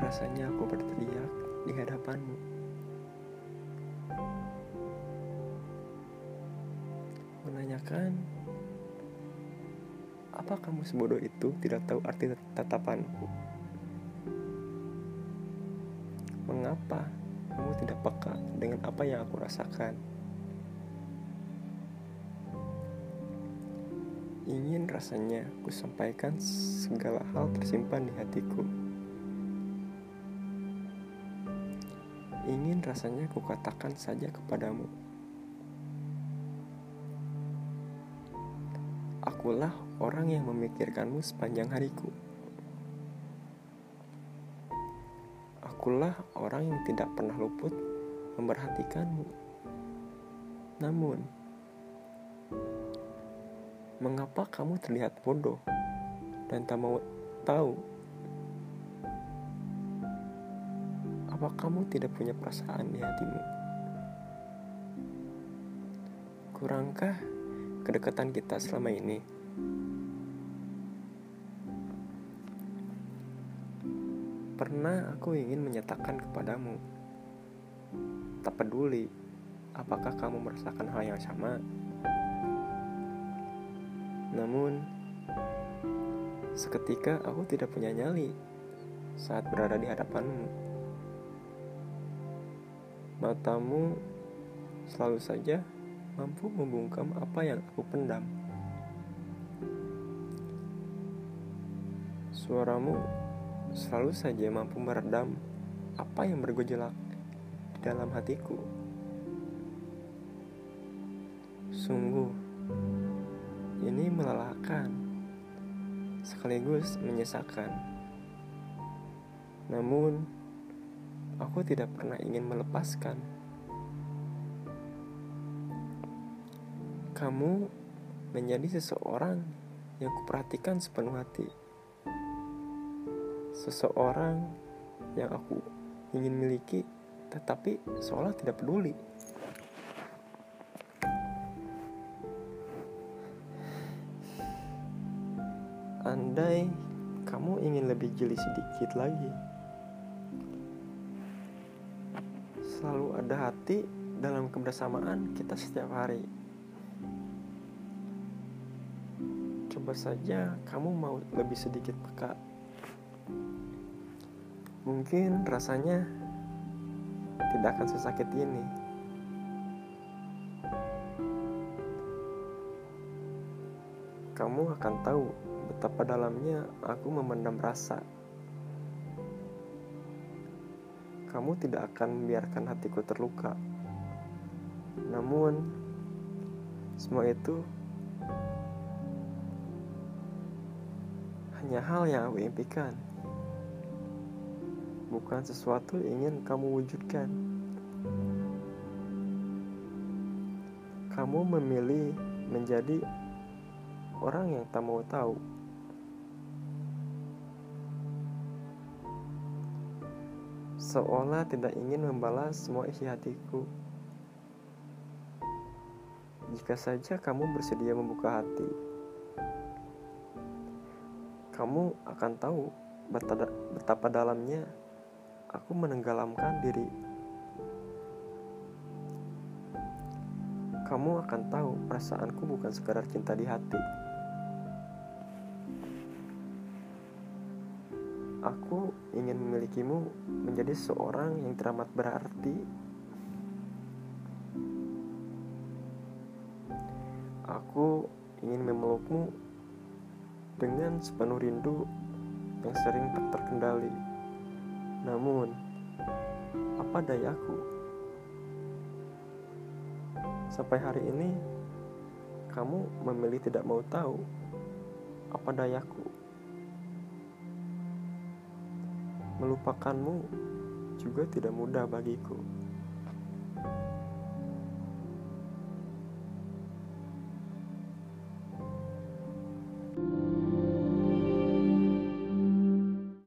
rasanya aku berteriak di hadapanmu. Menanyakan, apa kamu sebodoh itu tidak tahu arti tatapanku? Mengapa kamu tidak peka dengan apa yang aku rasakan? Ingin rasanya ku sampaikan segala hal tersimpan di hatiku. Rasanya ku katakan saja kepadamu. Akulah orang yang memikirkanmu sepanjang hariku. Akulah orang yang tidak pernah luput memperhatikanmu. Namun, mengapa kamu terlihat bodoh dan tak mau tahu? Apa kamu tidak punya perasaan di hatimu? Kurangkah kedekatan kita selama ini? Pernah aku ingin menyatakan kepadamu, tak peduli apakah kamu merasakan hal yang sama. Namun, seketika aku tidak punya nyali saat berada di hadapanmu. Matamu selalu saja mampu membungkam apa yang aku pendam. Suaramu selalu saja mampu meredam apa yang bergejolak di dalam hatiku. Sungguh, ini melelahkan, sekaligus menyesakan. Namun, aku tidak pernah ingin melepaskan. Kamu menjadi seseorang yang kuperhatikan sepenuh hati. Seseorang yang aku ingin miliki, tetapi seolah tidak peduli. Andai kamu ingin lebih jeli sedikit lagi, selalu ada hati dalam kebersamaan kita setiap hari. Coba saja kamu mau lebih sedikit peka. Mungkin rasanya tidak akan sesakit ini. Kamu akan tahu betapa dalamnya aku memendam rasa. Kamu tidak akan membiarkan hatiku terluka. Namun, semua itu hanya hal yang aku impikan. Bukan sesuatu yang ingin kamu wujudkan. Kamu memilih menjadi orang yang tak mau tahu. Seolah tidak ingin membalas semua isi hatiku. Jika saja kamu bersedia membuka hati, kamu akan tahu betapa dalamnya aku menenggelamkan diri. Kamu akan tahu perasaanku bukan sekadar cinta di hati. Aku ingin memilikimu menjadi seorang yang teramat berarti. Aku ingin memelukmu dengan sepenuh rindu yang sering tak terkendali. Namun, apa dayaku? Sampai hari ini, kamu memilih tidak mau tahu apa dayaku. Melupakanmu juga tidak mudah bagiku.